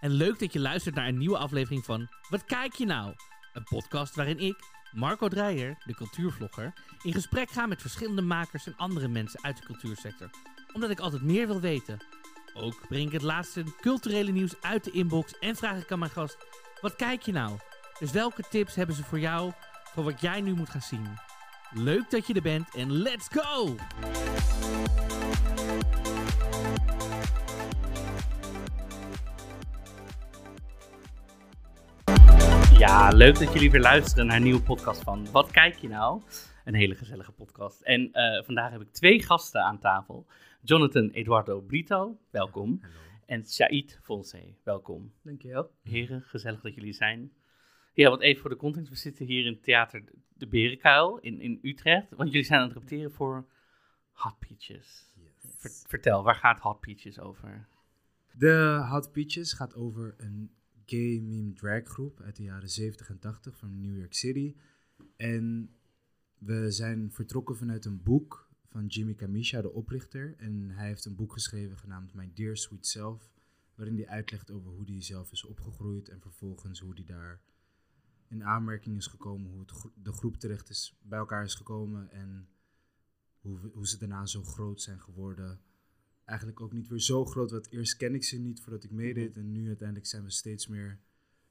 en leuk dat je luistert naar een nieuwe aflevering van Wat kijk je nou? Een podcast waarin ik, Marco Dreyer, de cultuurvlogger, in gesprek ga met verschillende makers en andere mensen uit de cultuursector. Omdat ik altijd meer wil weten. Ook breng ik het laatste culturele nieuws uit de inbox en vraag ik aan mijn gast: Wat kijk je nou? Dus welke tips hebben ze voor jou voor wat jij nu moet gaan zien? Leuk dat je er bent en let's go! Ja, leuk dat jullie weer luisteren naar een nieuwe podcast van Wat kijk je nou? Een hele gezellige podcast. En eh, vandaag heb ik twee gasten aan tafel. Jonathan Eduardo Brito, welkom. En Said Fonse, welkom. Dankjewel. Heren, gezellig dat jullie zijn. Ja, wat even voor de context. We zitten hier in Theater De Berenkuil in, in Utrecht. Want jullie zijn aan het repeteren voor Hot Peaches. Ver- vertel, waar gaat Hot Peaches over? De Hot Peaches gaat over een gay meme drag groep uit de jaren 70 en 80 van New York City. En we zijn vertrokken vanuit een boek van Jimmy Camisha, de oprichter. En hij heeft een boek geschreven genaamd My Dear Sweet Self, waarin hij uitlegt over hoe hij zelf is opgegroeid en vervolgens hoe hij daar in aanmerking is gekomen, hoe het de groep terecht is, bij elkaar is gekomen en hoe, hoe ze daarna zo groot zijn geworden eigenlijk ook niet weer zo groot. Want eerst ken ik ze niet voordat ik meedeed. En nu uiteindelijk zijn we steeds meer.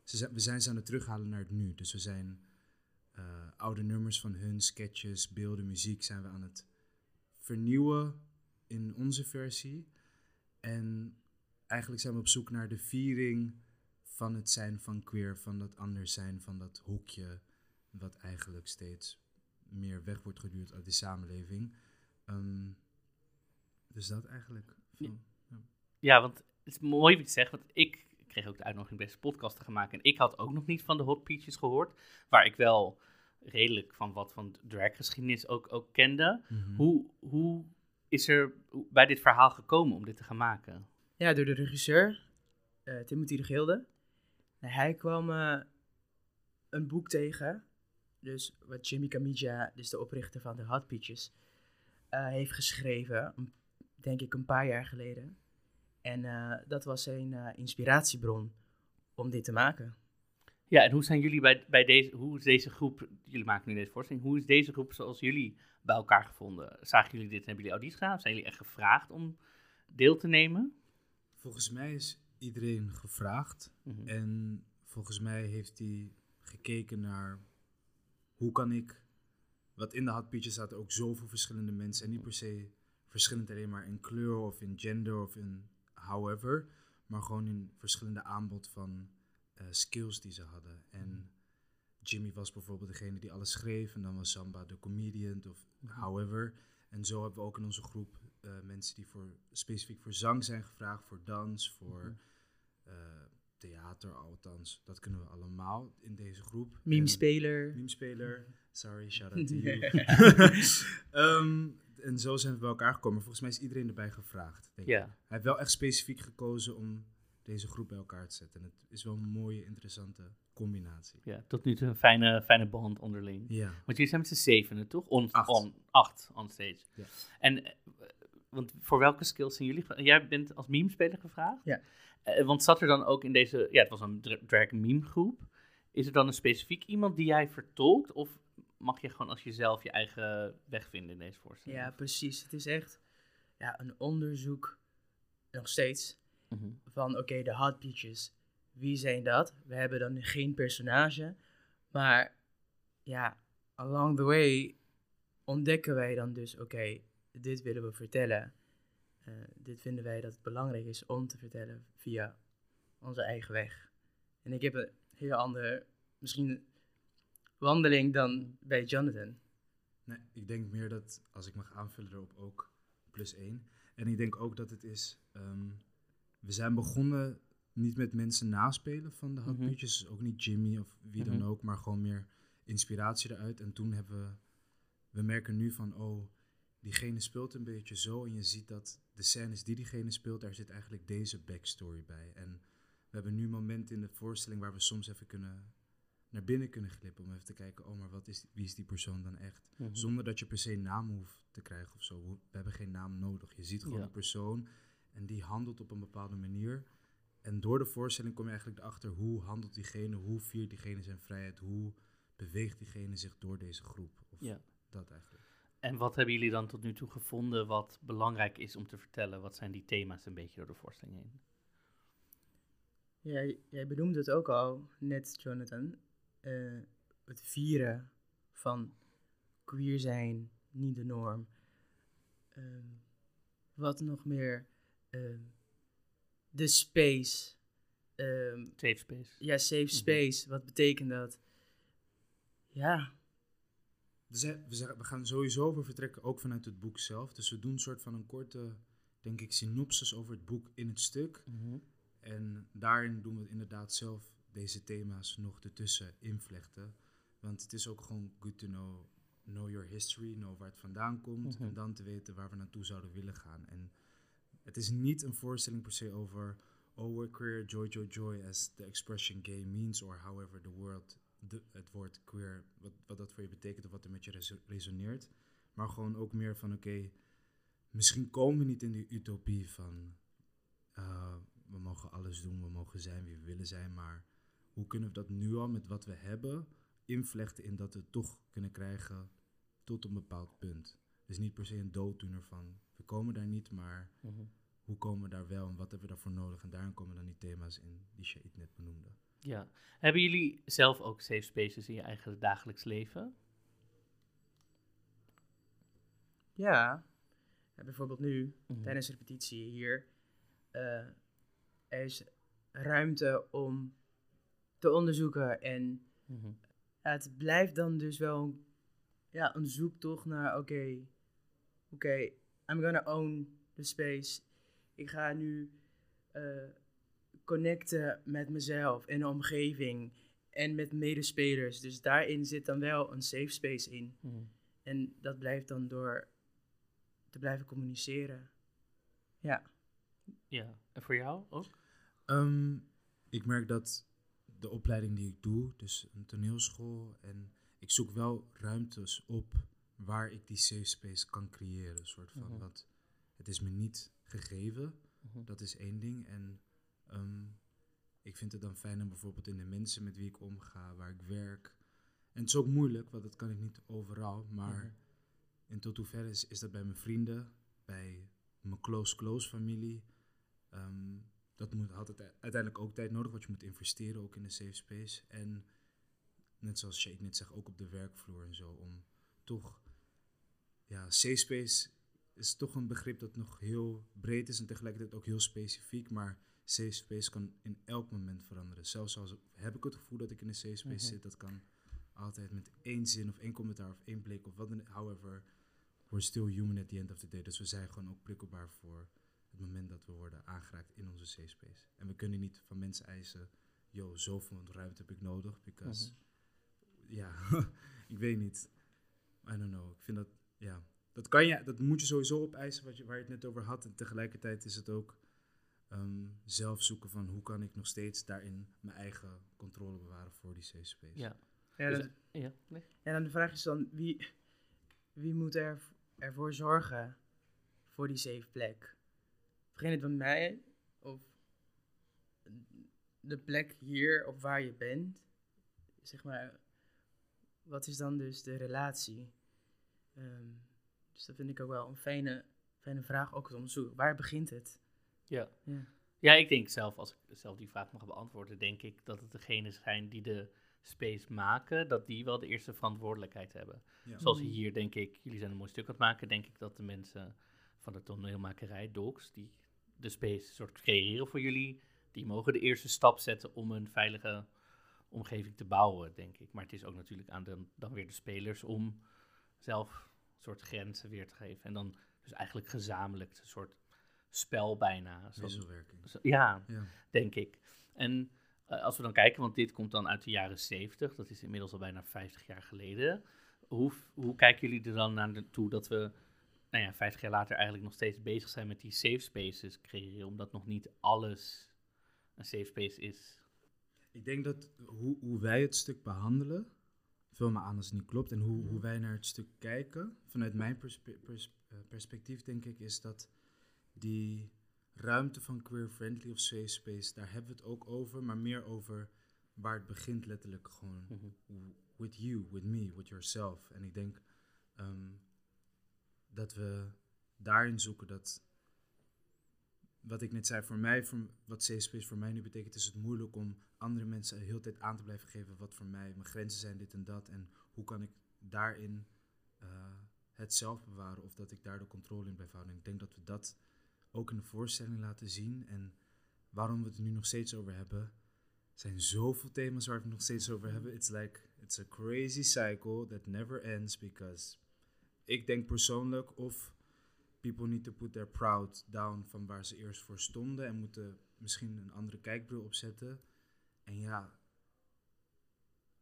Ze zijn, we zijn ze aan het terughalen naar het nu. Dus we zijn eh, oude nummers van hun, sketches, beelden, muziek zijn we aan het vernieuwen in onze versie. En eigenlijk zijn we op zoek naar de viering van het zijn van queer, van dat anders zijn, van dat hoekje, wat eigenlijk steeds meer weg wordt geduwd uit de samenleving. Ehm, dus dat eigenlijk. Van- Ja, want het is mooi wat je zegt, want ik kreeg ook de uitnodiging deze podcast te gaan maken. En ik had ook nog niet van de Hot Peaches gehoord, waar ik wel redelijk van wat van draggeschiedenis ook, ook kende. Mhm. Hoe, hoe is er bij dit verhaal gekomen om dit te gaan maken? Ja, door de regisseur, eh, Timothy de Gilde. En hij kwam eh, een boek tegen, dus wat Jimmy Camisha, dus de oprichter van de Hot Peaches, eh, heeft geschreven, een- denk ik een paar jaar geleden. En eh, dat was zijn eh, inspiratiebron om dit te maken. Ja, en hoe zijn jullie bij, bij deze, hoe is deze groep, jullie maken nu deze voorstelling, hoe is deze groep zoals jullie bij elkaar gevonden? Zagen jullie dit en hebben jullie audities gedaan? Of zijn jullie echt gevraagd om deel te nemen? Volgens mij is iedereen gevraagd. Mhm. En volgens mij heeft hij gekeken naar hoe kan ik. Wat in de Hot Peaches staat ook zoveel verschillende mensen. En niet per se verschillend alleen maar in kleur of in gender of in however. Maar gewoon in verschillende aanbod van eh, skills die ze hadden. En Jimmy was bijvoorbeeld degene die alles schreef. En dan was Samba de comedian of however. En zo hebben we ook in onze groep eh, mensen die voor, specifiek voor zang zijn gevraagd, voor dans, voor eh, theater althans. Dat kunnen we allemaal in deze groep. Meme-speler. Meme-speler. Sorry, shout out to you. Ehm, en zo zijn we bij elkaar gekomen. Volgens mij is iedereen erbij gevraagd. Denk Ja. ik. Hij heeft wel echt specifiek gekozen om deze groep bij elkaar te zetten. En het is wel een mooie, interessante combinatie. Ja, tot nu toe een fijne, fijne band onderling. Ja. Want jullie zijn met z'n zevenen, toch? On, Acht. On, acht on stage. Ja. En, eh, want voor welke skills zijn jullie? Jij bent als meme-speler gevraagd? Ja. Eh, want zat er dan ook in deze... Ja, het was een dra- drag meme groep. Is er dan een specifiek iemand die jij vertolkt? Of mag je gewoon als jezelf je eigen weg vinden in deze voorstelling? Ja, precies. Het is echt ja, een onderzoek, nog steeds, Mhm. van oké, de Hot Peaches, wie zijn dat? We hebben dan geen personage, maar ja, along the way ontdekken wij dan dus, oké, dit willen we vertellen. Eh, dit vinden wij dat het belangrijk is om te vertellen via onze eigen weg. En ik heb een heel andere, misschien wandeling dan bij Jonathan. Nee, ik denk meer dat, als ik mag aanvullen erop, ook plus één. En ik denk ook dat het is, ehm, we zijn begonnen niet met mensen naspelen van de Mhm. Peaches. Dus ook niet Jimmy of wie dan Mhm. ook, maar gewoon meer inspiratie eruit. En toen hebben we, we merken nu van, oh, diegene speelt een beetje zo. En je ziet dat de scènes die diegene speelt, daar zit eigenlijk deze backstory bij. En we hebben nu momenten in de voorstelling waar we soms even kunnen naar binnen kunnen glippen. Om even te kijken, oh, maar wat is, wie is die persoon dan echt? Mhm. Zonder dat je per se naam hoeft te krijgen of zo. We hebben geen naam nodig. Je ziet gewoon Ja. een persoon en die handelt op een bepaalde manier. En door de voorstelling kom je eigenlijk erachter hoe handelt diegene, hoe viert diegene zijn vrijheid, hoe beweegt diegene zich door deze groep. Of Ja. dat eigenlijk. En wat hebben jullie dan tot nu toe gevonden wat belangrijk is om te vertellen? Wat zijn die thema's een beetje door de voorstelling heen? Jij, jij benoemde het ook al, net Jonathan. Eh, het vieren van queer zijn, niet de norm. Ehm, wat nog meer? Ehm, de space. Ehm, Safe space. ja, safe Mhm. space. Wat betekent dat? Ja, hè, we, zeggen, we gaan sowieso over vertrekken, ook vanuit het boek zelf. Dus we doen een soort van een korte, denk ik, synopsis over het boek in het stuk. Mhm. En daarin doen we inderdaad zelf deze thema's nog ertussen invlechten. Want het is ook gewoon good to know, know your history, know waar het vandaan komt. Mhm. En dan te weten waar we naartoe zouden willen gaan. En het is niet een voorstelling per se over, oh we're queer, joy, joy, joy, as the expression gay means, or however the world, de, het woord queer, wat, wat dat voor je betekent of wat er met je reso- resoneert. Maar gewoon ook meer van, oké, misschien komen we niet in die utopie van uh, we mogen alles doen, we mogen zijn wie we willen zijn, maar hoe kunnen we dat nu al met wat we hebben invlechten in dat we het toch kunnen krijgen tot een bepaald punt. Dus niet per se een dooddoener van we komen daar niet, maar Mhm. hoe komen we daar wel en wat hebben we daarvoor nodig? En daarin komen dan die thema's in die Shahid net benoemde. Ja. Hebben jullie zelf ook safe spaces in je eigen dagelijks leven? ja. Ja, bijvoorbeeld nu, Mhm. tijdens repetitie hier, eh, er is ruimte om te onderzoeken. En Mhm. ja, het blijft dan dus wel ja, een zoektocht naar, oké, oké, I'm gonna own the space. Ik ga nu eh, connecten met mezelf en de omgeving en met medespelers. Dus daarin zit dan wel een safe space in. Mhm. En dat blijft dan door te blijven communiceren. Ja. Ja. En voor jou ook? Ehm, ik merk dat de opleiding die ik doe, dus een toneelschool, en ik zoek wel ruimtes op waar ik die safe space kan creëren. Soort van, Mhm. want het is me niet gegeven, Mhm. dat is één ding. En ehm, ik vind het dan fijn om bijvoorbeeld in de mensen met wie ik omga, waar ik werk. En het is ook moeilijk, want dat kan ik niet overal, maar Mhm. in tot hoeverre is, is dat bij mijn vrienden, bij mijn close, close familie. Ehm, dat moet, had het uiteindelijk ook tijd nodig, want je moet investeren ook in de safe space. En net zoals Shake net zegt, ook op de werkvloer en zo, om toch, ja, safe space is toch een begrip dat nog heel breed is en tegelijkertijd ook heel specifiek, maar safe space kan in elk moment veranderen. Zelfs als heb ik het gevoel dat ik in een safe space Mhm. zit, dat kan altijd met één zin of één commentaar of één blik of wat dan, however, we're still human at the end of the day. Dus we zijn gewoon ook prikkelbaar voor het moment dat we worden aangeraakt in onze safe space. En we kunnen niet van mensen eisen, yo, zoveel ruimte heb ik nodig, because, ja, ik weet niet. I don't know. Ik vind dat, ja, dat kan je, dat moet je sowieso opeisen, wat je, waar je het net over had. En tegelijkertijd is het ook ehm, zelf zoeken van hoe kan ik nog steeds daarin mijn eigen controle bewaren voor die safe space. Ja. Ja, Dus- Ja. Nee. ja, dan de vraag is dan, wie, wie moet er, ervoor zorgen voor die safe plek? Begin het bij mij of de plek hier of waar je bent? Zeg maar, wat is dan dus de relatie? Ehm, dus dat vind ik ook wel een fijne, fijne vraag ook te onderzoeken. Waar begint het? Ja. Ja. Ja, ik denk zelf, als ik zelf die vraag mag beantwoorden, denk ik dat het degenen zijn die de space maken, dat die wel de eerste verantwoordelijkheid hebben. Ja. Zoals hier, denk ik, jullie zijn een mooi stuk aan het maken, denk ik dat de mensen van de toneelmakerij, docs, die de space soort creëren voor jullie, die mogen de eerste stap zetten om een veilige omgeving te bouwen, denk ik. Maar het is ook natuurlijk aan de, dan weer de spelers om zelf een soort grenzen weer te geven. En dan dus eigenlijk gezamenlijk een soort spel bijna. Wisselwerking. ja, Ja. denk ik. En eh, als we dan kijken, want dit komt dan uit de jaren 70, dat is inmiddels al bijna 50 jaar geleden. Hoe, hoe kijken jullie er dan naartoe dat we, nou ja, 50 jaar later eigenlijk nog steeds bezig zijn met die safe spaces creëren, omdat nog niet alles een safe space is? Ik denk dat hoe, hoe wij het stuk behandelen, vul me aan als het niet klopt, en hoe, hoe wij naar het stuk kijken, vanuit mijn perspe- pers- eh, perspectief denk ik, is dat die ruimte van queer-friendly of safe space, daar hebben we het ook over, maar meer over waar het begint letterlijk gewoon Mhm. with you, with me, with yourself. En ik denk ehm, dat we daarin zoeken dat, wat ik net zei, voor mij, voor, wat safe space voor mij nu betekent, is het moeilijk om andere mensen de hele tijd aan te blijven geven wat voor mij mijn grenzen zijn, dit en dat. En hoe kan ik daarin eh, het zelf bewaren of dat ik daar de controle in blijf houden. En ik denk dat we dat ook in de voorstelling laten zien. En waarom we het nu nog steeds over hebben, zijn zoveel thema's waar we het nog steeds over hebben. It's like, it's a crazy cycle that never ends because ik denk persoonlijk of people need to put their proud down van waar ze eerst voor stonden en moeten misschien een andere kijkbril opzetten. En ja,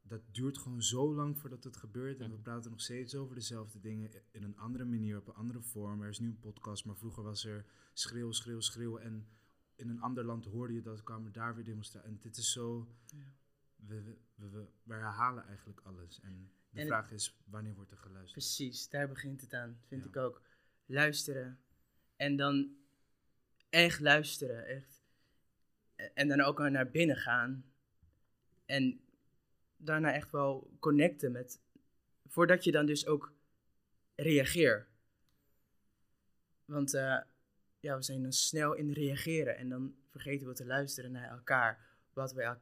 dat duurt gewoon zo lang voordat het gebeurt. En we praten nog steeds over dezelfde dingen in een andere manier, op een andere vorm. Er is nu een podcast, maar vroeger was er schreeuw, schreeuw, schreeuw. En in een ander land hoorde je dat, kwamen daar weer demonstraties. En dit is zo, Ja. we, we, we, we herhalen eigenlijk alles. En de En het- vraag is, wanneer wordt er geluisterd? Precies, daar begint het aan, vind Ja. ik ook. Luisteren. En dan echt luisteren, echt. En dan ook naar binnen gaan. En daarna echt wel connecten met... Voordat je dan dus ook reageert. Want eh, ja, we zijn dan snel in reageren. En dan vergeten we te luisteren naar elkaar. Wat we,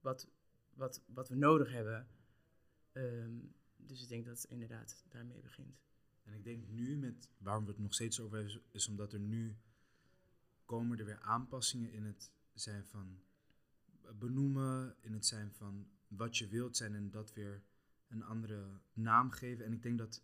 wat, wat, wat we nodig hebben. Ehm, dus ik denk dat het inderdaad daarmee begint. En ik denk nu met, waarom we het nog steeds over hebben, is- omdat er nu komen er weer aanpassingen in het zijn van benoemen, in het zijn van wat je wilt zijn en dat weer een andere naam geven. En ik denk dat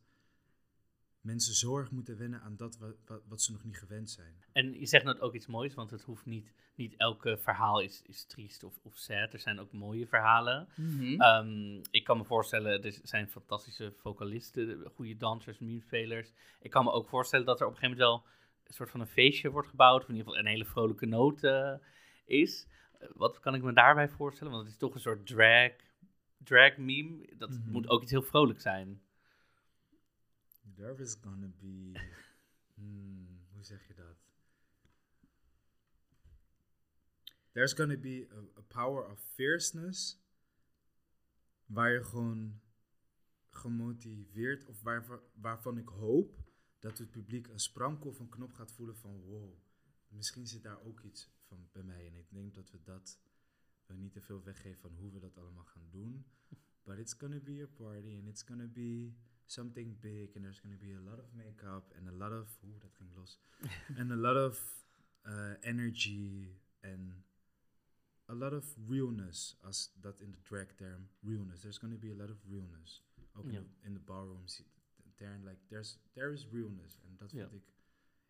mensen zo erg moeten wennen aan dat wat, wat, wat ze nog niet gewend zijn. En je zegt net ook iets moois, want het hoeft niet, niet elke verhaal is, is triest of, of sad. Er zijn ook mooie verhalen. Ehm, ik kan me voorstellen, er zijn fantastische vocalisten, goede dansers, meme-spelers. Ik kan me ook voorstellen dat er op een gegeven moment wel een soort van een feestje wordt gebouwd, of in ieder geval een hele vrolijke noot eh, is. Wat kan ik me daarbij voorstellen? Want het is toch een soort drag, drag meme. Dat Mhm. moet ook iets heel vrolijk zijn. There is gonna be. Hmm, hoe zeg je dat? There's gonna be a, power of fierceness. Waar je gewoon gemotiveerd, of waarvan ik hoop dat het publiek een sprankel of een knop gaat voelen van wow, misschien zit daar ook iets van bij mij. En ik denk dat we dat we niet te veel weggeven van hoe we dat allemaal gaan doen. But it's gonna be a party and it's gonna be something big and there's gonna be a lot of makeup and a lot of oeh dat ging los. And a lot of uh, energy and a lot of realness als dat in de drag term realness. There's gonna be a lot of realness. Ook in, de, in de ballroom zi- term like there's there is realness en dat vind ik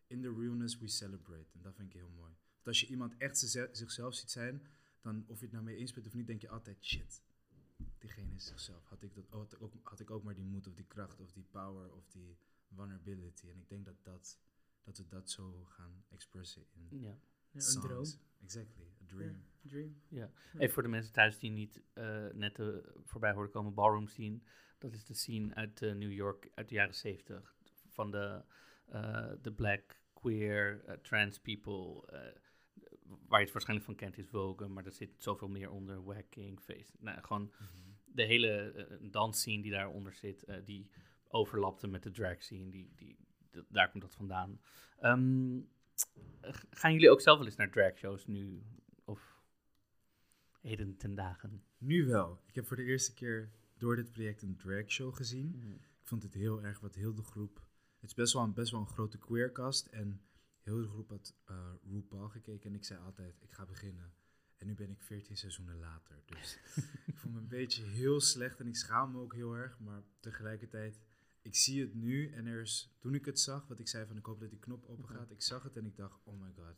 in the realness we celebrate en dat vind ik heel mooi. Want als je iemand echt zichzelf ziet zijn dan of je het nou mee eens bent of niet denk je altijd shit diegene is zichzelf. Had ik, dat, had, ik ook, had ik ook maar die moed of die kracht of die power of die vulnerability. En ik denk dat, dat, dat we dat zo gaan expressen in Ja. Ja, een songs. droom. Exactly, a dream. Dream. Even voor de mensen thuis die niet eh, net eh, voorbij hoorden komen, ballroom scene. Dat is de scene uit eh, New York uit de jaren 70. Van de, eh, de black, queer, trans people. waar je het waarschijnlijk van kent is Vogue, maar er zit zoveel meer onder. Wacking, face. Nou, gewoon de hele eh, dansscene die daaronder zit, eh, die overlapte met de drag scene. Die, die, daar komt dat vandaan. Ehm, gaan jullie ook zelf wel eens naar dragshows nu? Of heden ten dagen? Nu wel. Ik heb voor de eerste keer door dit project een dragshow gezien. Ik vond het heel erg wat heel de groep... Het is best wel een, best wel een grote queercast en heel de groep had eh RuPaul gekeken en ik zei altijd, ik ga beginnen. En nu ben ik 14 seizoenen later. Dus ik voel me een beetje heel slecht en ik schaam me ook heel erg. Maar tegelijkertijd, ik zie het nu en er is, toen ik het zag, wat ik zei van ik hoop dat die knop open gaat, ik zag het en ik dacht, oh my god,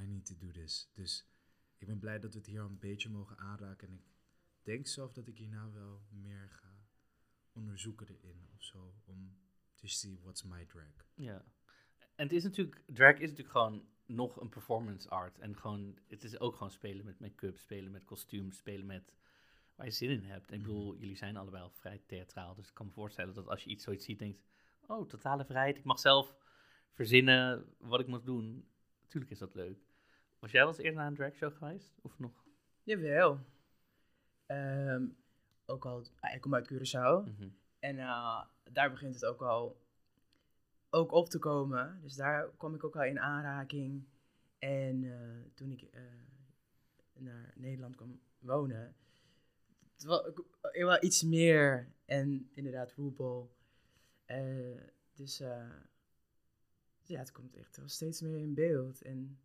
I need to do this. Dus ik ben blij dat we het hier al een beetje mogen aanraken en ik denk zelf dat ik hierna wel meer ga onderzoeken erin of zo, om te see what's my drag. Ja. En het is natuurlijk, drag is natuurlijk gewoon nog een performance art. En gewoon, het is ook gewoon spelen met make-up, spelen met kostuums, spelen met waar je zin in hebt. En ik bedoel, jullie zijn allebei al vrij theatraal. Dus ik kan me voorstellen dat als je iets zoiets ziet, denkt, oh, totale vrijheid. Ik mag zelf verzinnen wat ik moet doen. Tuurlijk is dat leuk. Was jij wel eens eerder naar een dragshow geweest? Of nog? Jawel. Ehm, ook al, ah, ik kom uit Curaçao. Mhm. En eh, daar begint het ook al ook op te komen. Dus daar kwam ik ook al in aanraking. En eh, toen ik eh, naar Nederland kwam wonen, het wel iets meer. En inderdaad, RuPaul. Eh, dus ja, het komt echt wel steeds meer in beeld. En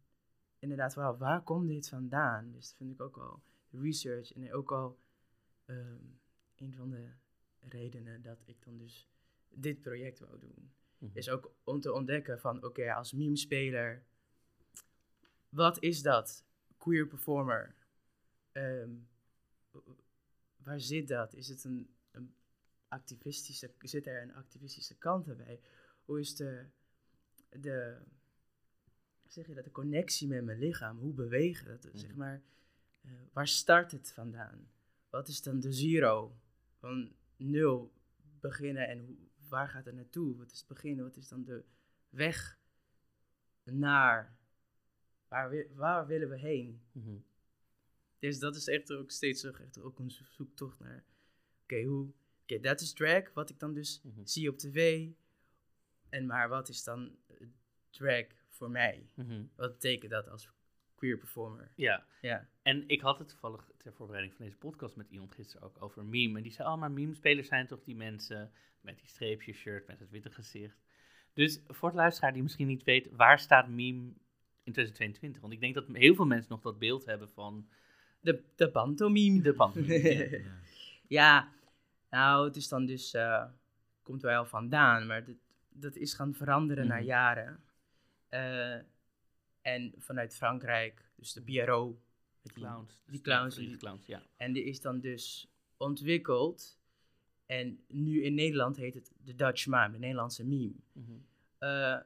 inderdaad, wel, waar komt dit vandaan? Dus dat vind ik ook al research. En ook al ehm, een van de redenen dat ik dan dus dit project wou doen. Mhm. Is ook om te ontdekken van, oké, als meme-speler, wat is dat? Queer performer. Ehm, waar zit dat? Is het een, een activistische, zit er een activistische kant erbij? Hoe is de, de, zeg je dat, de connectie met mijn lichaam? Hoe bewegen dat? Zeg Mhm. maar, eh, waar start het vandaan? Wat is dan de zero? Van nul beginnen en hoe, waar gaat het naartoe? Wat is het begin? Wat is dan de weg naar? Waar, waar willen we heen? Mhm. Dus dat is echt ook steeds echt ook een zo- zoektocht naar. Oké, hoe. Oké, dat is drag, wat ik dan dus Mhm. zie op tv. En maar wat is dan eh, drag voor mij? Mhm. Wat betekent dat als queer performer? Ja, Ja. En ik had het toevallig ter voorbereiding van deze podcast met iemand gisteren ook over meme. En die zei, oh, maar meme-spelers zijn toch die mensen met die streepjes shirt, met het witte gezicht. Dus voor het luisteraar die misschien niet weet, waar staat meme in 2022? Want ik denk dat heel veel mensen nog dat beeld hebben van De, de pantomime. de pantomime. Ja. Ja. Nou, het is dan dus, eh, komt wel vandaan, maar dat, dat is gaan veranderen na Mhm. jaren. Eh, en vanuit Frankrijk, dus de PRO, met die- Clowns. die dus clowns, die die- clowns, ja. en die is dan dus ontwikkeld. En nu in Nederland heet het de Dutch mime, de Nederlandse meme. Mhm. Eh,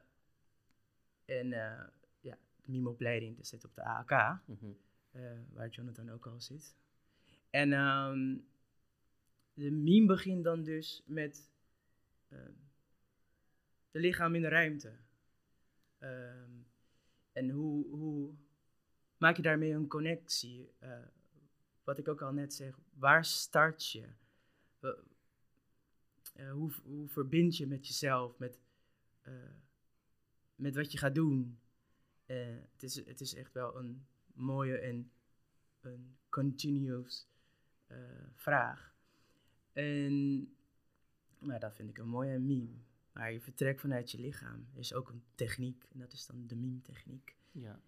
en eh, ja, de meme-opleiding, dat zit op de AAK Mhm. eh, waar Jonathan ook al zit. En ehm, de meme begint dan dus met ehm, de lichaam in de ruimte. Ehm, en hoe, hoe maak je daarmee een connectie? Eh, wat ik ook al net zeg, waar start je? Eh, hoe, hoe verbind je met jezelf, met, eh, met wat je gaat doen? Het, is, het is echt wel een mooie en een continuous vraag. En maar dat vind ik een mooie meme. Maar je vertrekt vanuit je lichaam. Er is ook een techniek en dat is dan de meme-techniek. ja.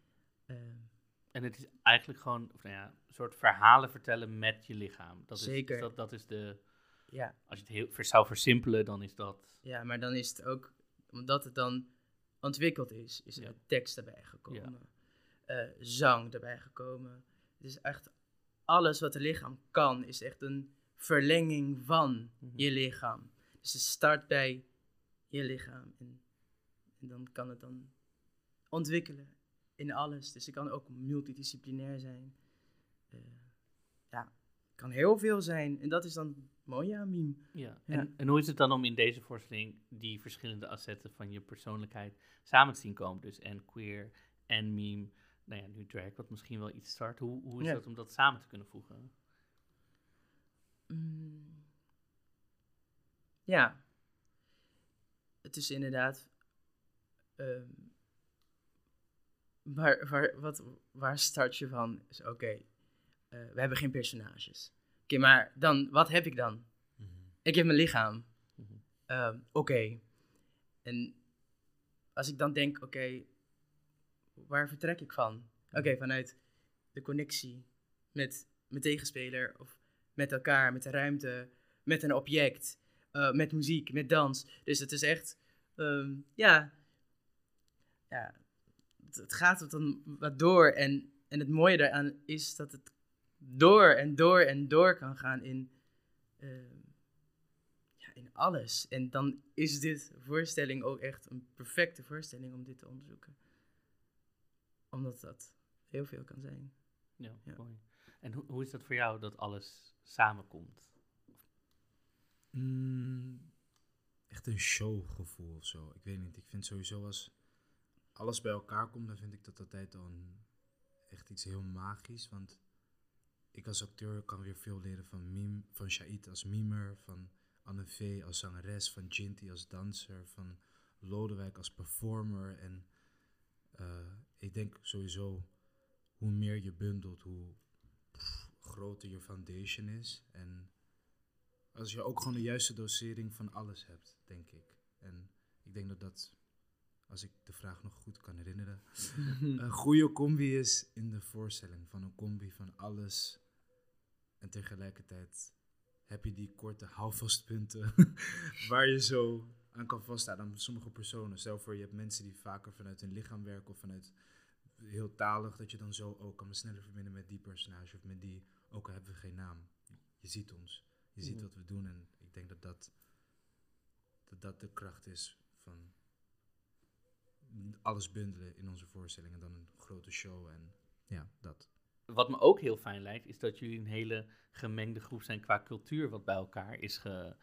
Eh, En het is eigenlijk gewoon of, nou ja, een soort verhalen vertellen met je lichaam. Dat Zeker. Is, dat, dat is de, ja, als je het heel zou versimpelen, dan is dat... ja, maar dan is het ook, omdat het dan ontwikkeld is, is er Ja. tekst erbij gekomen. eh, zang erbij gekomen. Het is echt alles wat het lichaam kan, is echt een verlenging van Mhm. je lichaam. Dus het start bij je lichaam. En, en dan kan het dan ontwikkelen in alles. Dus het kan ook multidisciplinair zijn. Eh, ja, kan heel veel zijn. En dat is dan mooi aan meme. Ja. Ja. En, en hoe is het dan om in deze voorstelling die verschillende assetten van je persoonlijkheid samen te zien komen? Dus en queer en meme, nou ja, nu drag, wat misschien wel iets start. Hoe, hoe is Ja. dat om dat samen te kunnen voegen? Mm. Ja. Het is inderdaad. ehm, waar, waar, wat, waar start je van? Is oké, eh, we hebben geen personages. Oké, maar dan, wat heb ik dan? Mhm. Ik heb mijn lichaam. Mhm. Ehm, oké. En als ik dan denk, oké, waar vertrek ik van? Oké, vanuit de connectie met mijn tegenspeler of met elkaar, met de ruimte, met een object. Eh, met muziek, met dans. Dus het is echt, ehm, ja, ja, het, het gaat wat dan wat door. En, en het mooie daaraan is dat het door en door en door kan gaan in, ehm, ja, in alles. En dan is dit voorstelling ook echt een perfecte voorstelling om dit te onderzoeken. Omdat dat heel veel kan zijn. Ja, Ja. mooi. En hoe, hoe is dat voor jou dat alles samenkomt? Mm, echt een showgevoel of zo. Ik weet niet. Ik vind sowieso als alles bij elkaar komt, dan vind ik dat altijd al een, echt iets heel magisch. Want ik als acteur kan weer veel leren van, meme, van Shahid als mimer, van Anne V als zangeres, van Jinty als danser, van Lodewijk als performer. En eh, ik denk sowieso, hoe meer je bundelt, hoe groter je foundation is. En als je ook gewoon de juiste dosering van alles hebt, denk ik. En ik denk dat dat, als ik de vraag nog goed kan herinneren, een goede combi is in de voorstelling. Van een combi van alles. En tegelijkertijd heb je die korte houvastpunten waar je zo aan kan vasthouden aan sommige personen. Stel voor, je hebt mensen die vaker vanuit hun lichaam werken of vanuit heel talig, dat je dan zo ook kan me sneller verbinden met die personage of met die, ook al hebben we geen naam. Je ziet ons, je ziet Ja. wat we doen en ik denk dat dat, dat dat de kracht is van alles bundelen in onze voorstelling en dan een grote show en ja, dat. Wat me ook heel fijn lijkt, is dat jullie een hele gemengde groep zijn qua cultuur wat bij elkaar is ge...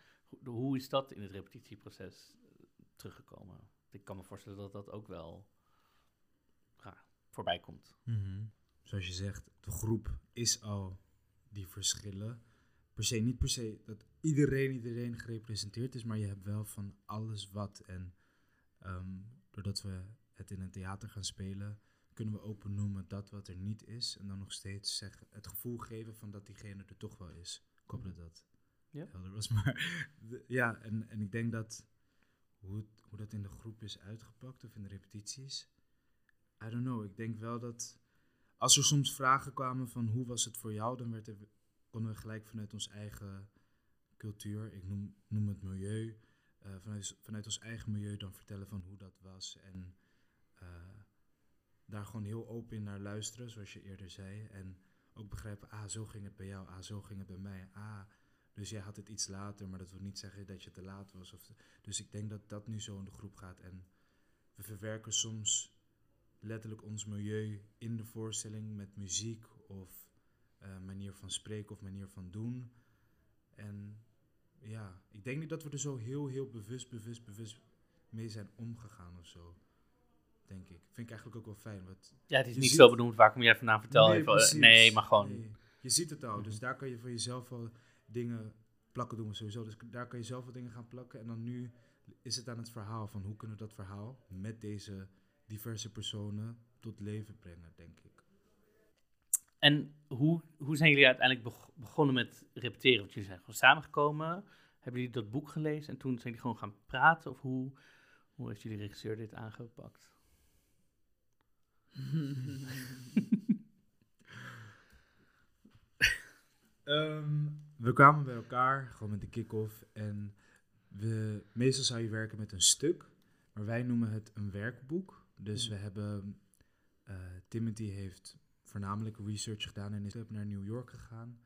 Hoe is dat in het repetitieproces eh, teruggekomen? Ik kan me voorstellen dat dat ook wel ja, voorbij komt. Zoals je zegt, de groep is al die verschillen. Per se, niet per se dat iedereen iedereen gerepresenteerd is, maar je hebt wel van alles wat. En ehm, doordat we het in een theater gaan spelen, kunnen we ook benoemen dat wat er niet is. En dan nog steeds zeggen, het gevoel geven van dat diegene er toch wel is. Ik hoop dat dat Ja. helder was. Maar ja, en, en ik denk dat hoe, het, hoe dat in de groep is uitgepakt of in de repetities. I don't know. Ik denk wel dat als er soms vragen kwamen van hoe was het voor jou, dan werd er, konden we gelijk vanuit ons eigen cultuur, ik noem, noem het milieu, eh, vanuit, vanuit ons eigen milieu dan vertellen van hoe dat was. En eh, daar gewoon heel open in naar luisteren, zoals je eerder zei. En ook begrijpen, ah, zo ging het bij jou, ah, zo ging het bij mij. Ah, dus jij had het iets later, maar dat wil niet zeggen dat je te laat was. Of, dus ik denk dat dat nu zo in de groep gaat. En we verwerken soms letterlijk ons milieu in de voorstelling met muziek of eh, manier van spreken of manier van doen. En ja, ik denk niet dat we er zo heel, heel bewust, bewust, bewust mee zijn omgegaan of zo. Denk ik. Vind ik eigenlijk ook wel fijn. Wat Ja, het is Je niet ziet- zo benoemd, waar kom jij vandaan? Vertel Nee, even. eh. Nee, maar gewoon... Nee. Je ziet het al, dus daar kan je van jezelf al dingen plakken doen we sowieso. Dus daar kan je zelf wat dingen gaan plakken. En dan nu is het aan het verhaal van hoe kunnen we dat verhaal met deze diverse personen tot leven brengen, denk ik. En hoe, hoe zijn jullie uiteindelijk beg- begonnen met repeteren? Want jullie zijn gewoon samengekomen. Hebben jullie dat boek gelezen en toen zijn jullie gewoon gaan praten? Of hoe, hoe heeft jullie regisseur dit aangepakt? Ehm, we kwamen bij elkaar, gewoon met de kick-off. En we, meestal zou je werken met een stuk, maar wij noemen het een werkboek. Dus we hebben, eh, Timothy heeft voornamelijk research gedaan en is naar New York gegaan.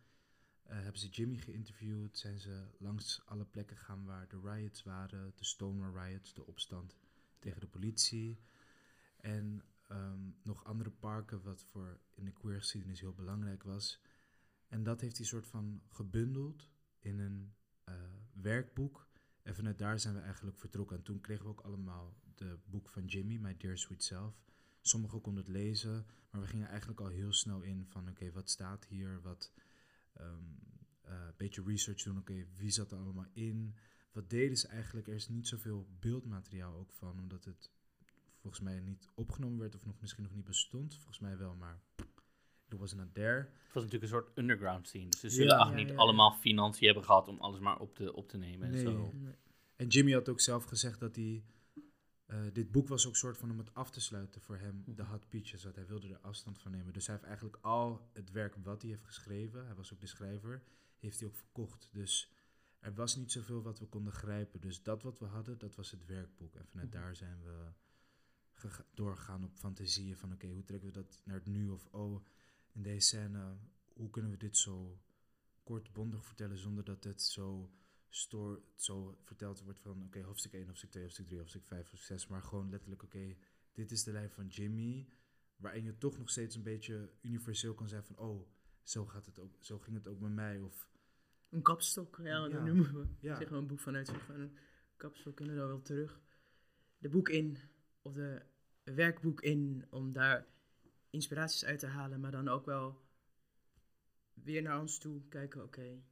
Eh, hebben ze Jimmy geïnterviewd, zijn ze langs alle plekken gegaan waar de riots waren, de Stonewall riots, de opstand tegen de politie. En ehm, nog andere parken, wat voor in de queer geschiedenis heel belangrijk was. En dat heeft hij soort van gebundeld in een eh, werkboek. En vanuit daar zijn we eigenlijk vertrokken. En toen kregen we ook allemaal de boek van Jimmy, My Dear Sweet Self. Sommigen konden het lezen, maar we gingen eigenlijk al heel snel in van oké, wat staat hier? Wat een beetje research doen. Oké, wie zat er allemaal in? Wat deden ze eigenlijk? Er is niet zoveel beeldmateriaal ook van, omdat het volgens mij niet opgenomen werd of nog, misschien nog niet bestond. Volgens mij wel, maar it was not there. Het was natuurlijk een soort underground scene. Dus ze Ja. zullen echt Ja, niet ja, allemaal financiën hebben gehad om alles maar op te, op te nemen. En Nee. zo. En Jimmy had ook zelf gezegd dat hij. Eh, dit boek was ook soort van om het af te sluiten voor hem, de Hot Peaches, want hij wilde er afstand van nemen. Dus hij heeft eigenlijk al het werk wat hij heeft geschreven, hij was ook de schrijver, heeft hij ook verkocht. Dus er was niet zoveel wat we konden grijpen. Dus dat wat we hadden, dat was het werkboek. En vanuit Mhm. daar zijn we gega- doorgegaan op fantasieën van oké, hoe trekken we dat naar het nu? Of oh, in deze scène, hoe kunnen we dit zo kort bondig vertellen zonder dat het zo, stoor, zo verteld wordt van oké, hoofdstuk 1, hoofdstuk 2, hoofdstuk 3, hoofdstuk 5, hoofdstuk 6. Maar gewoon letterlijk oké, dit is de lijn van Jimmy. Waarin je toch nog steeds een beetje universeel kan zijn van oh, zo, gaat het ook, zo ging het ook met mij. Of Een kapstok, ja, Ja. dat noemen we. Ja. Zeg maar een boek vanuit zeg van een kapstok kunnen dan wel terug. De boek in, of de werkboek in, om daar inspiraties uit te halen, maar dan ook wel weer naar ons toe kijken, oké,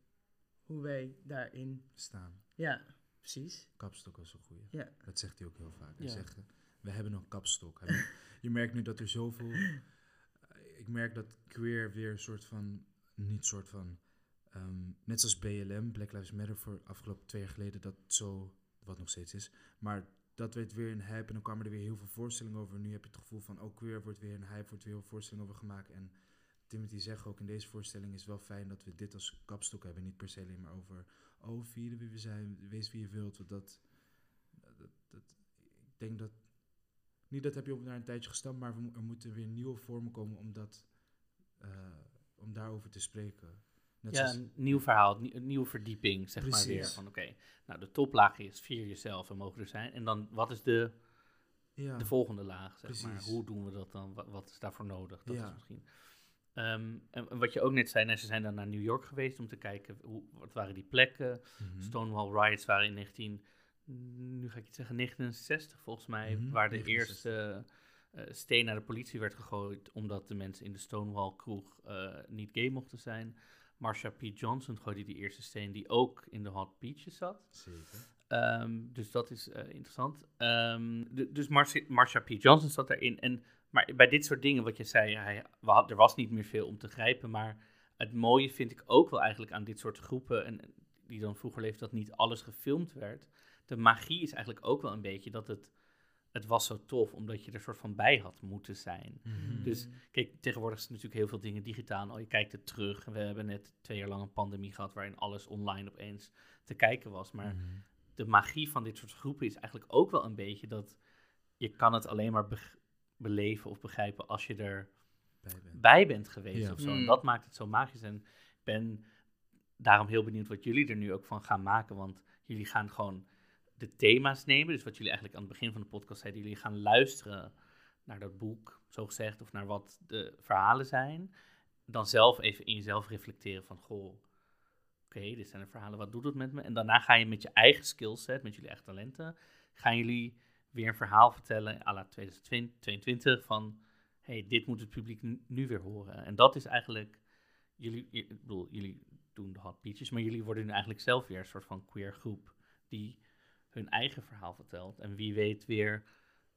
hoe wij daarin, staan. ja, precies. Kapstok was een goeie. Ja. Dat zegt hij ook heel vaak. Hij Ja. zegt, eh, we hebben een kapstok. Je merkt nu dat er zoveel... Ik merk dat queer weer een soort van... Niet soort van... ehm, net zoals BLM, Black Lives Matter, voor afgelopen twee jaar geleden, dat zo... Wat nog steeds is. Maar dat werd weer een hype en dan kwamen er weer heel veel voorstellingen over. Nu heb je het gevoel van, oh, queer wordt weer een hype, wordt weer heel veel voorstellingen over gemaakt. En Timothy zegt ook, in deze voorstelling is wel fijn dat we dit als kapstok hebben. Niet per se alleen maar over, oh, vieren wie we zijn, wees wie je wilt. Want dat, dat, dat, ik denk dat, niet dat heb je op naar een tijdje gestampt, maar we, er moeten weer nieuwe vormen komen om, dat, eh, om daarover te spreken. Net ja, zoals- een nieuw verhaal, een, nie- een nieuwe verdieping, zeg maar weer. Van oké, nou de toplaag is vier jezelf en mogen er zijn. En dan, wat is de, ja, de volgende laag, zeg maar? Hoe doen we dat dan? Wat, wat is daarvoor nodig? Dat Ja. is misschien... Ehm, en, en wat je ook net zei, nou, ze zijn dan naar New York geweest om te kijken, hoe, wat waren die plekken? Mhm. Stonewall Riots waren in 19, nu ga ik iets zeggen, 69 volgens mij, Mhm, waar de 69. eerste eh, steen naar de politie werd gegooid, omdat de mensen in de Stonewall kroeg eh, niet gay mochten zijn. Marsha P. Johnson gooide die eerste steen, die ook in de Hot Beaches zat. Zeker. Ehm, dus dat is eh, interessant. Ehm, de- dus Marsha, P. Johnson zat erin. En, maar bij dit soort dingen, wat je zei, hij, we had, er was niet meer veel om te grijpen. Maar het mooie vind ik ook wel eigenlijk aan dit soort groepen, en, die dan vroeger leefden, dat niet alles gefilmd werd. De magie is eigenlijk ook wel een beetje dat het, het was zo tof, omdat je er soort van bij had moeten zijn. Mhm. Dus kijk, tegenwoordig is natuurlijk heel veel dingen digitaal. Oh, je kijkt het terug. We hebben net twee jaar lang een pandemie gehad waarin alles online opeens te kijken was. Maar Mhm. de magie van dit soort groepen is eigenlijk ook wel een beetje dat je kan het alleen maar beleven of begrijpen als je erbij Bij ben. bent geweest Ja. of zo. En Mm. dat maakt het zo magisch. En ik ben daarom heel benieuwd wat jullie er nu ook van gaan maken. Want jullie gaan gewoon de thema's nemen. Dus wat jullie eigenlijk aan het begin van de podcast zeiden. Jullie gaan luisteren naar dat boek, zo gezegd. Of naar wat de verhalen zijn. Dan zelf even in jezelf reflecteren van... Goh, oké, dit zijn de verhalen. Wat doet het met me? En daarna ga je met je eigen skillset, met jullie eigen talenten... gaan jullie weer een verhaal vertellen à la 2022 van... hey, dit moet het publiek nu, weer horen. En dat is eigenlijk... Jullie, ik bedoel, jullie doen de Hot Peaches, maar jullie worden nu eigenlijk zelf weer een soort van queer groep... die hun eigen verhaal vertelt. En wie weet weer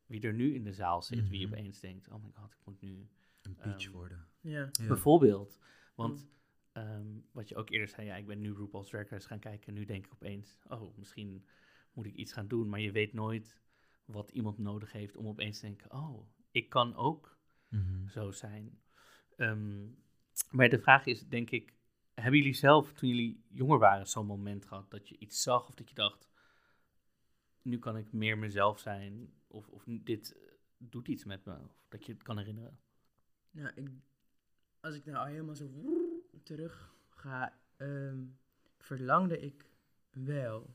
wie er nu in de zaal zit, wie Mhm. opeens denkt... oh my god, ik moet nu Een peach Ehm, worden. Ja. Ja. Bijvoorbeeld. Want ehm, wat je ook eerder zei, ja, ik ben nu RuPaul's Drag Race gaan kijken en nu denk ik opeens, oh, misschien moet ik iets gaan doen. Maar je weet nooit wat iemand nodig heeft om opeens te denken, oh, ik kan ook Mhm. zo zijn. Ehm, maar de vraag is, denk ik, hebben jullie zelf, toen jullie jonger waren, zo'n moment gehad dat je iets zag of dat je dacht, nu kan ik meer mezelf zijn of, of dit eh, doet iets met me, of dat je het kan herinneren? Nou, ik, als ik nou helemaal zo terug ga, ehm, verlangde ik wel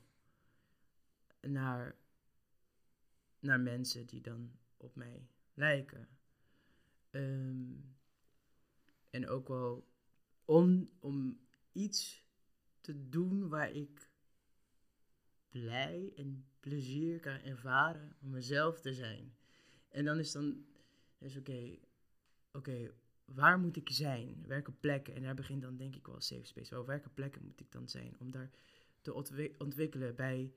naar, naar mensen die dan op mij lijken. Ehm, en ook wel om, om iets te doen waar ik blij en plezier kan ervaren om mezelf te zijn. En dan is dan, is oké, oké, waar moet ik zijn? Welke plekken? En daar begint dan denk ik wel safe space. Wel, welke plekken moet ik dan zijn? Om daar te ontwi- ontwikkelen bij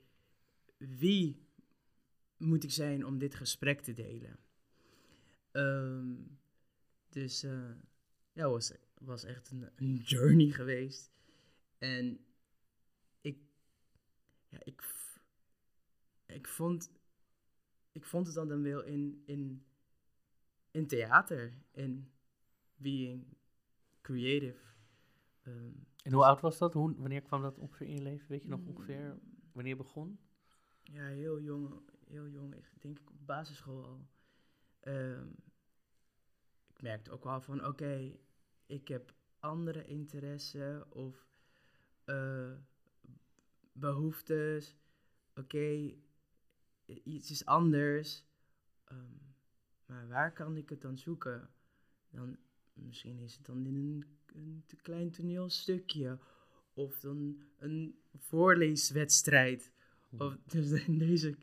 wie moet ik zijn om dit gesprek te delen? Ehm, dus eh, ja, was, was echt een, een journey geweest. En ik, ja, ik, ik, vond, ik vond het dan, dan wel in, in, in theater, in being creative. Ehm, En hoe oud was dat? Hoe, wanneer kwam dat ongeveer in je leven? Weet je nog Mm. ongeveer wanneer begon? Ja, heel jong, heel jong. Ik denk ik op basisschool al. Ehm, ik merkte ook wel van, oké, ik heb andere interesse of eh, behoeftes. Oké, iets is anders. Ehm, maar waar kan ik het dan zoeken? Dan, misschien is het dan in een, een te klein toneelstukje. Of dan een voorleeswedstrijd. Of dus deze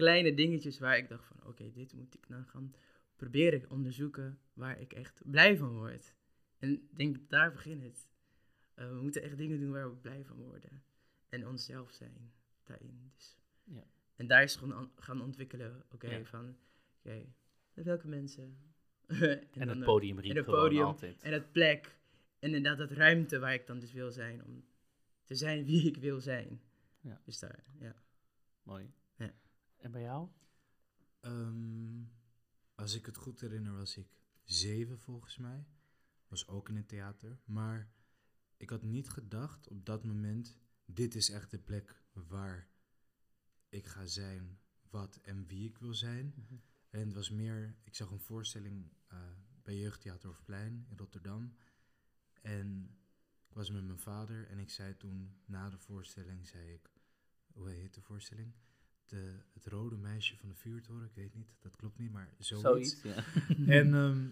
kleine dingetjes waar ik dacht van, oké, dit moet ik nou gaan proberen onderzoeken waar ik echt blij van word. En ik denk, daar begint het. Eh, we moeten echt dingen doen waar we blij van worden. En onszelf zijn daarin. Dus. Ja. En daar is gewoon aan- gaan ontwikkelen, oké, Ja. van, oké, met welke mensen. En, het ook- podium riep en het podium altijd. en het plek. En inderdaad dat ruimte waar ik dan dus wil zijn. Om te zijn wie ik wil zijn. Ja. Dus daar, ja. Mooi. En bij jou? Ehm, als ik het goed herinner, was ik zeven volgens mij. Was ook in het theater. Maar ik had niet gedacht op dat moment: dit is echt de plek waar ik ga zijn, wat en wie ik wil zijn. En het was meer, ik zag een voorstelling eh, bij Jeugdtheater Hofplein in Rotterdam. En ik was met mijn vader en ik zei toen na de voorstelling, zei ik, hoe heet de voorstelling? De, het rode meisje van de vuurtoren, ik weet niet, dat klopt niet, maar zoiets. Zoiets, ja. En ehm,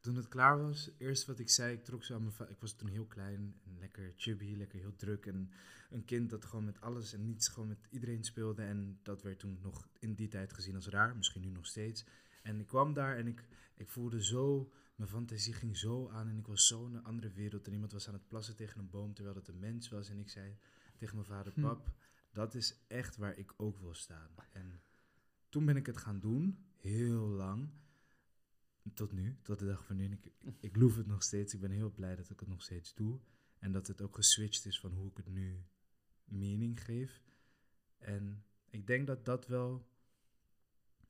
toen het klaar was, eerst wat ik zei, ik trok zo aan mijn Ik was toen heel klein en lekker chubby, lekker heel druk. En een kind dat gewoon met alles en niets gewoon met iedereen speelde. En dat werd toen nog in die tijd gezien als raar, misschien nu nog steeds. En ik kwam daar en ik, ik voelde zo, mijn fantasie ging zo aan en ik was zo in een andere wereld. En iemand was aan het plassen tegen een boom terwijl het een mens was. En ik zei tegen mijn vader, Hm. Dat is echt waar ik ook wil staan. En toen ben ik het gaan doen, heel lang. Tot nu, tot de dag van nu. Ik, ik loef het nog steeds. Ik ben heel blij dat ik het nog steeds doe. En dat het ook geswitcht is van hoe ik het nu mening geef. En ik denk dat dat wel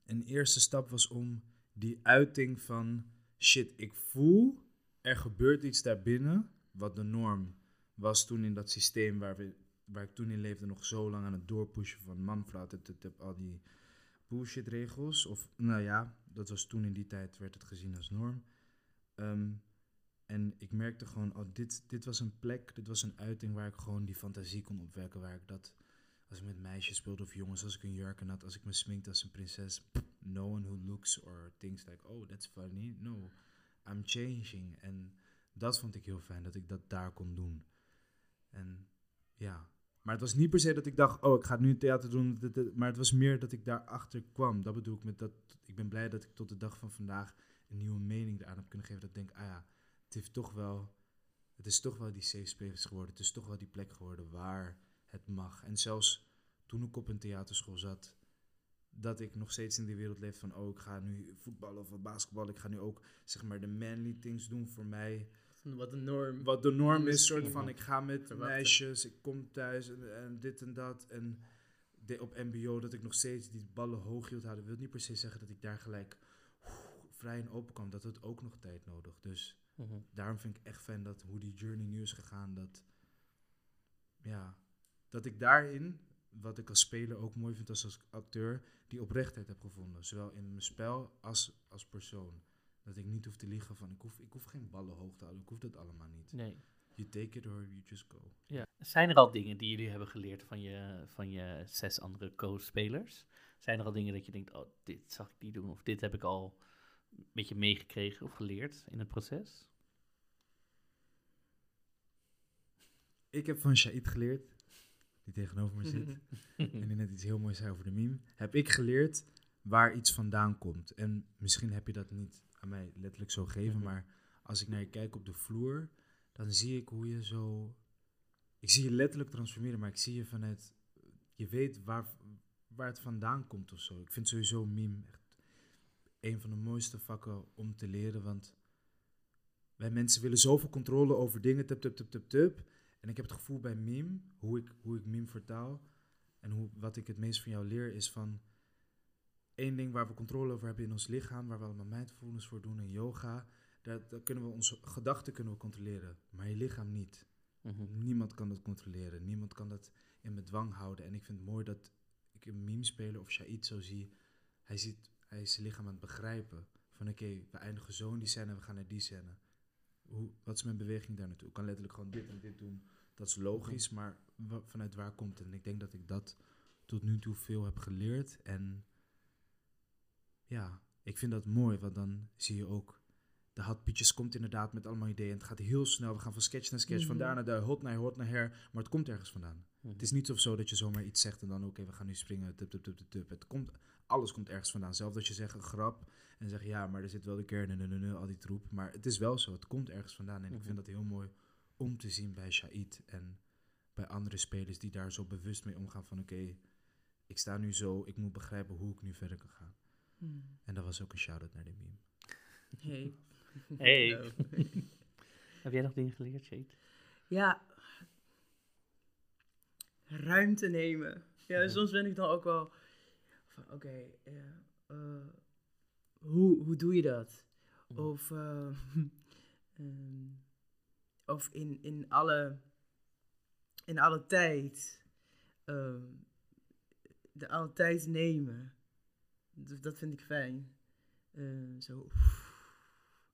een eerste stap was om die uiting van shit, ik voel er gebeurt iets daarbinnen, wat de norm was toen in dat systeem waar, we, waar ik toen in leefde, nog zo lang aan het doorpushen van man, tut, al die bullshit regels. Of nou ja, dat was toen in die tijd, werd het gezien als norm. Ehm, en ik merkte gewoon, oh, dit, dit was een plek, dit was een uiting waar ik gewoon die fantasie kon opwekken. Waar ik dat, als ik met meisjes speelde of jongens, als ik een jurk had, als ik me sminkte als een prinses. No one who looks or thinks like, oh, that's funny. No, I'm changing. En dat vond ik heel fijn, dat ik dat daar kon doen. En ja, maar het was niet per se dat ik dacht, oh, ik ga nu theater doen. Maar het was meer dat ik daarachter kwam. Dat bedoel ik met dat, ik ben blij dat ik tot de dag van vandaag een nieuwe mening eraan heb kunnen geven. Dat ik denk, ah ja, het heeft toch wel, het is toch wel die safe space geworden. Het is toch wel die plek geworden waar het mag. En zelfs toen ik op een theaterschool zat, dat ik nog steeds in die wereld leef van, oh, ik ga nu voetballen of basketbal. Ik ga nu ook, zeg maar, de manly things doen voor mij. Wat een norm. Wat de norm is, soort van, ik ga met verwachten. meisjes, ik kom thuis en, en dit en dat. En de, op mbo dat ik nog steeds die ballen hoog hield houden, wil niet per se zeggen dat ik daar gelijk vrij en open kwam. Dat had ook nog tijd nodig. Dus Mhm. daarom vind ik echt fijn dat hoe die journey nu is gegaan, dat, ja, dat ik daarin, wat ik als speler ook mooi vind als, als acteur, die oprechtheid heb gevonden. Zowel in mijn spel als als persoon. Dat ik niet hoef te liegen van, ik hoef, ik hoef geen ballen hoog te houden, ik hoef dat allemaal niet. Nee. You take it or you just go. Ja. Zijn er al dingen die jullie hebben geleerd van je, van je zes andere co-spelers? Zijn er al dingen dat je denkt, oh, dit zag ik niet doen, of dit heb ik al een beetje meegekregen of geleerd in het proces? Ik heb van Shaid geleerd, die tegenover me zit, en die net iets heel moois zei over de meme, heb ik geleerd waar iets vandaan komt. En misschien heb je dat niet aan mij letterlijk zo gegeven, Mhm. maar als ik naar je kijk op de vloer, dan zie ik hoe je zo... Ik zie je letterlijk transformeren, maar ik zie je vanuit... Je weet waar, waar het vandaan komt of zo. Ik vind sowieso meme echt een van de mooiste vakken om te leren, want wij mensen willen zoveel controle over dingen, tup, tup, tup, tup, tup. En ik heb het gevoel bij meme, hoe ik, hoe ik meme vertaal en hoe, wat ik het meest van jou leer, is van één ding waar we controle over hebben in ons lichaam, waar we allemaal mindfulness voor doen en yoga. Daar, daar kunnen we onze gedachten kunnen we controleren, maar je lichaam niet. Mhm. Niemand kan dat controleren. Niemand kan dat in bedwang houden. En ik vind het mooi dat ik een meme speler of Shahid zo zie. Hij, ziet, hij is zijn lichaam aan het begrijpen. Van oké, we eindigen zo in die scène en we gaan naar die scène. Hoe, wat is mijn beweging daar naartoe? Ik kan letterlijk gewoon dit en dit doen. Dat is logisch, maar vanuit waar komt het? En ik denk dat ik dat tot nu toe veel heb geleerd. En ja, ik vind dat mooi, want dan zie je ook... De Hot Pietjes komt inderdaad met allemaal ideeën. En het gaat heel snel. We gaan van sketch naar sketch, van Mhm. daar naar daar, hot naar hot naar her. Maar het komt ergens vandaan. Mhm. Het is niet of zo dat je zomaar iets zegt en dan oké, we gaan nu springen. Tup, tup, tup, tup. Het komt, alles komt ergens vandaan. Zelfs als je zegt een grap en zeg ja, maar er zit wel de kern in, en al die troep. Maar het is wel zo, het komt ergens vandaan. En ik Mhm. vind dat heel mooi om te zien bij Shahid en bij andere spelers die daar zo bewust mee omgaan van oké, ik sta nu zo, ik moet begrijpen hoe ik nu verder kan gaan. Hmm. En dat was ook een shout-out naar de meme. Hey. Hey. Hallo. Heb jij nog dingen geleerd, Shade? Ja. Ruimte nemen. Ja, Ja. soms ben ik dan ook wel van, oké, ja, eh, hoe, hoe doe je dat? Mhm. Of, eh, ehm, of in, in, alle, in alle tijd, ehm, de alle tijd nemen. Dat, dat vind ik fijn. Eh, zo,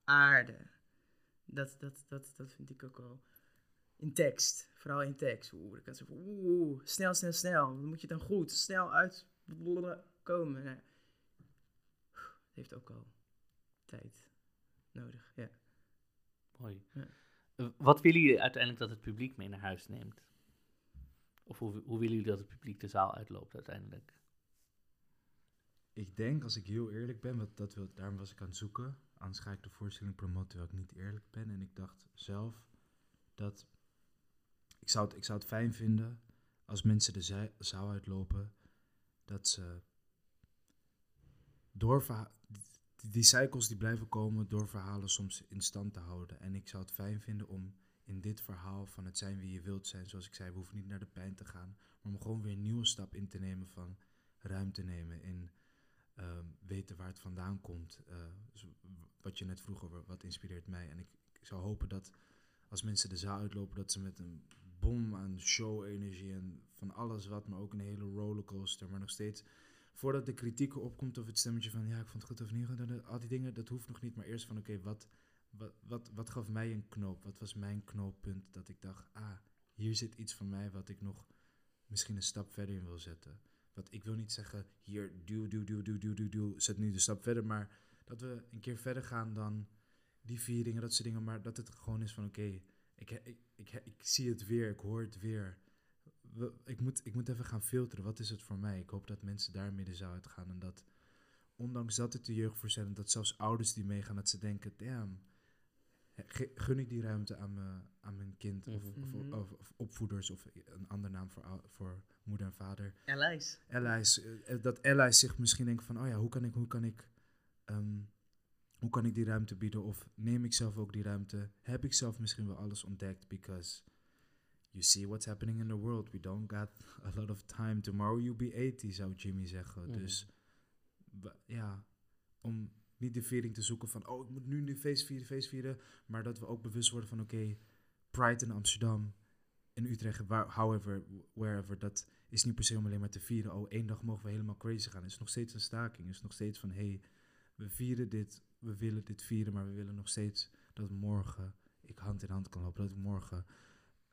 aarde. Dat, dat, dat, dat vind ik ook wel. In tekst, vooral in tekst. Oeh, dan kan ze van, oeh, snel, snel, snel. Dan moet je dan goed, snel uit komen. Nou, het heeft ook al tijd nodig, ja. Mooi. Ja. Eh, Wat willen jullie uiteindelijk dat het publiek mee naar huis neemt? Of hoe, hoe willen jullie dat het publiek de zaal uitloopt uiteindelijk? Ik denk, als ik heel eerlijk ben, wat dat wil, daarom was ik aan het zoeken. Anders ik de voorstelling promoten terwijl ik niet eerlijk ben. En ik dacht zelf dat ik zou het, ik zou het fijn vinden als mensen de zaal uitlopen, dat ze door die cycles die blijven komen door verhalen soms in stand te houden. En ik zou het fijn vinden om in dit verhaal van het zijn wie je wilt zijn, zoals ik zei, we hoeven niet naar de pijn te gaan, maar om gewoon weer een nieuwe stap in te nemen van ruimte nemen in ehm, weten waar het vandaan komt. eh, wat je net vroeg over wat inspireert mij. En ik, ik zou hopen dat als mensen de zaal uitlopen, dat ze met een bom aan show-energie en van alles wat, maar ook een hele rollercoaster, maar nog steeds. Voordat de kritiek opkomt of het stemmetje van ja, ik vond het goed of niet al die dingen, dat hoeft nog niet. Maar eerst van oké, wat, wat, wat, wat gaf mij een knoop? Wat was mijn knooppunt dat ik dacht, ah, hier zit iets van mij wat ik nog misschien een stap verder in wil zetten. Want ik wil niet zeggen, hier, duw, duw, duw, duw, duw, duw, duw, zet nu de stap verder. Maar dat we een keer verder gaan dan die vier dingen, dat soort dingen. Maar dat het gewoon is van, oké, ik, ik, ik, ik zie het weer, ik hoor het weer. We- ik, moet, ik moet even gaan filteren, wat is het voor mij? Ik hoop dat mensen daarmee de zaal uitgaan. En dat, ondanks dat het de jeugdvoorstelling, dat zelfs ouders die meegaan, dat ze denken, damn, gun ik die ruimte aan, me, aan mijn kind of, of, Mhm. of, of opvoeders of een andere naam voor, voor moeder en vader Allies. allies, eh, dat allies zich misschien denken van, oh ja, hoe kan ik, hoe kan ik, ehm, hoe kan ik die ruimte bieden? Of neem ik zelf ook die ruimte? Heb ik zelf misschien wel alles ontdekt? Because you see what's happening in the world. We don't got a lot of time. Tomorrow you'll be 80, zou Jimmy zeggen. Mhm. Dus ja, om niet de viering te zoeken van, oh, ik moet nu nu feest vieren, feest vieren. Maar dat we ook bewust worden van, oké, Pride in Amsterdam, in Utrecht, waar, however, wherever, dat is niet per se om alleen maar te vieren. Oh, één dag mogen we helemaal crazy gaan. Het is nog steeds een staking. Het is nog steeds van, hé, hey, we vieren dit, we willen dit vieren, maar we willen nog steeds dat morgen ik hand in hand kan lopen. Dat ik morgen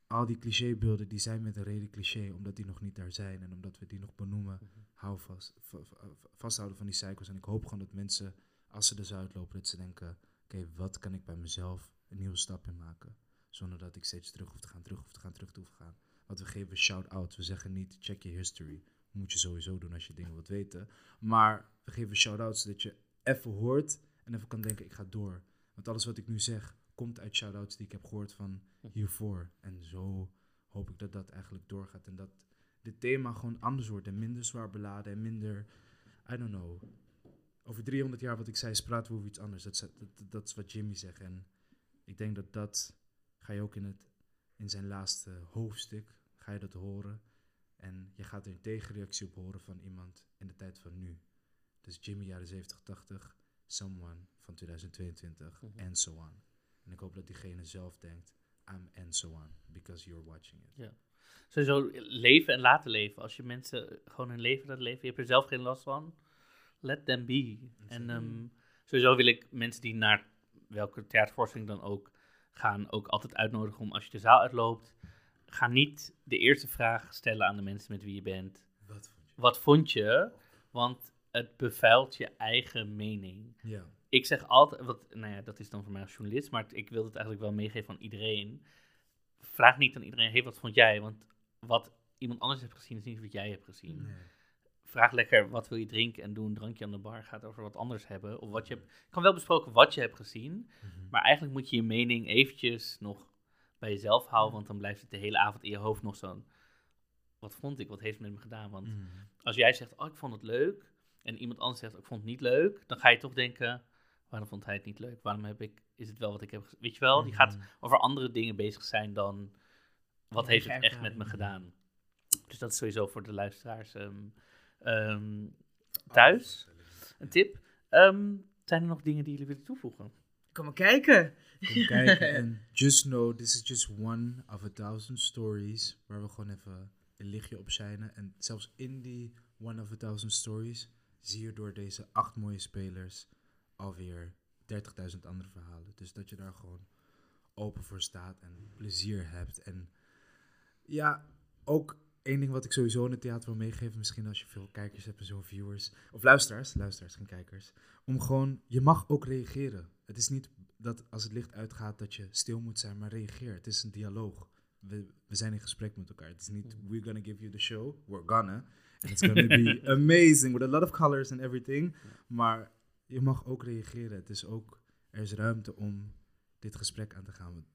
al die clichébeelden, die zijn met een reden cliché, omdat die nog niet daar zijn en omdat we die nog benoemen, hou vast, va- va- vasthouden van die cycles. En ik hoop gewoon dat mensen, als ze dus uitlopen, dat ze denken, oké, wat kan ik bij mezelf een nieuwe stap in maken? Zonder dat ik steeds terug hoef te gaan, terug hoef te gaan, terug hoef te gaan. Want we geven shout-outs. We zeggen niet, check je history. Moet je sowieso doen als je dingen wilt weten. Maar we geven shout-outs zodat je even hoort en even kan denken, ik ga door. Want alles wat ik nu zeg, komt uit shout-outs die ik heb gehoord van hiervoor. En zo hoop ik dat dat eigenlijk doorgaat. En dat dit thema gewoon anders wordt en minder zwaar beladen en minder, I don't know. Over 300 jaar, wat ik zei, is praten we over iets anders. Dat, is- dat, dat, is wat Jimmy zegt. En ik denk dat dat ga je ook in, het, in zijn laatste hoofdstuk, ga je dat horen. En je gaat er een tegenreactie op horen van iemand in de tijd van nu. Dus Jimmy jaren 70, 80, Someone van 2022 Mhm. en so on. En ik hoop dat diegene zelf denkt, um, and so on, because you're watching it. Ja. Sowieso leven en laten leven. Als je mensen gewoon hun leven laat leven, je hebt er zelf geen last van. Let them be. En ehm, sowieso wil ik mensen die naar welke theatervoorstelling dan ook gaan, ook altijd uitnodigen om als je de zaal uitloopt, ga niet de eerste vraag stellen aan de mensen met wie je bent. Wat vond je? Wat vond je? Want het bevuilt je eigen mening. Ja. Ik zeg altijd, wat, nou ja, dat is dan voor mij als journalist, maar ik wil het eigenlijk wel meegeven aan iedereen. Vraag niet aan iedereen, hey, wat vond jij? Want wat iemand anders heeft gezien, is niet wat jij hebt gezien. Nee. Vraag lekker, wat wil je drinken en doe een drankje aan de bar. Gaat over wat anders hebben. Of wat je hebt, kan wel besproken wat je hebt gezien, Mhm. maar eigenlijk moet je je mening eventjes nog bij jezelf houden, want dan blijft het de hele avond in je hoofd nog zo'n, wat vond ik, wat heeft het met me gedaan? Want Mhm. als jij zegt, oh, ik vond het leuk, en iemand anders zegt, ik vond het niet leuk, dan ga je toch denken, waarom vond hij het niet leuk? Waarom heb ik, is het wel wat ik heb gezien? Weet je wel, die gaat Mhm. over andere dingen bezig zijn dan, wat Ja, heeft het echt met me gedaan? Dus dat is sowieso voor de luisteraars ehm, ehm, thuis een tip. Ehm, zijn er nog dingen die jullie willen toevoegen? Kom maar kijken. Kom kijken en just know, this is just one of a thousand stories waar we gewoon even een lichtje op schijnen. En zelfs in die one of a thousand stories zie je door deze acht mooie spelers alweer 30.000 andere verhalen. Dus dat je daar gewoon open voor staat en plezier hebt. En ja, ook één ding wat ik sowieso in het theater wil meegeven, misschien als je veel kijkers hebt en zo, viewers, of luisteraars, luisteraars, geen kijkers, om gewoon, je mag ook reageren. Het is niet dat als het licht uitgaat dat je stil moet zijn, maar reageer. Het is een dialoog. We, we zijn in gesprek met elkaar. Het is niet, we're gonna give you the show, we're gonna. And it's gonna be amazing with a lot of colors and everything. Maar je mag ook reageren. Het is ook, er is ruimte om dit gesprek aan te gaan.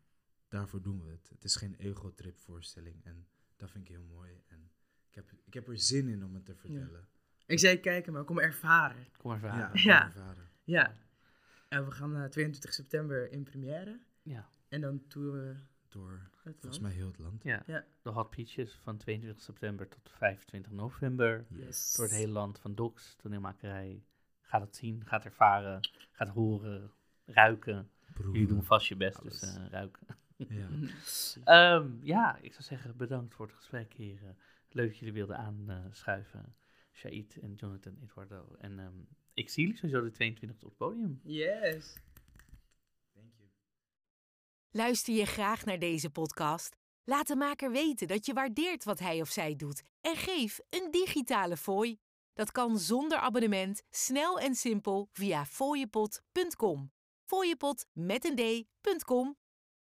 Daarvoor doen we het. Het is geen ego-trip voorstelling. En dat vind ik heel mooi. En ik heb, ik heb er zin in om het te vertellen. Ik zei kijken, maar kom ervaren. Kom maar Ja. Ja. ervaren. Ja. En we gaan eh 22 september in première. Ja. En dan toeren Door we het volgens land. mij heel het land. Ja. Ja. De Hot Peaches van 22 september tot 25 november. Yes. Door het hele land van Docs, toneelmakerij. Ga het zien, ga het ervaren, ga het horen, ruiken. Jullie doen vast je best, dus eh, ruiken. Ja. Ehm, ja, ik zou zeggen bedankt voor het gesprek, heren. Leuk dat jullie wilden aanschuiven. Shaid en Jonathan Eduardo. En ehm, ik zie jullie sowieso de 22 op het podium. Yes. Thank you. Luister je graag naar deze podcast? Laat de maker weten dat je waardeert wat hij of zij doet en geef een digitale fooi. Dat kan zonder abonnement, snel en simpel via fooiepot.com. Fooiepot met een d.com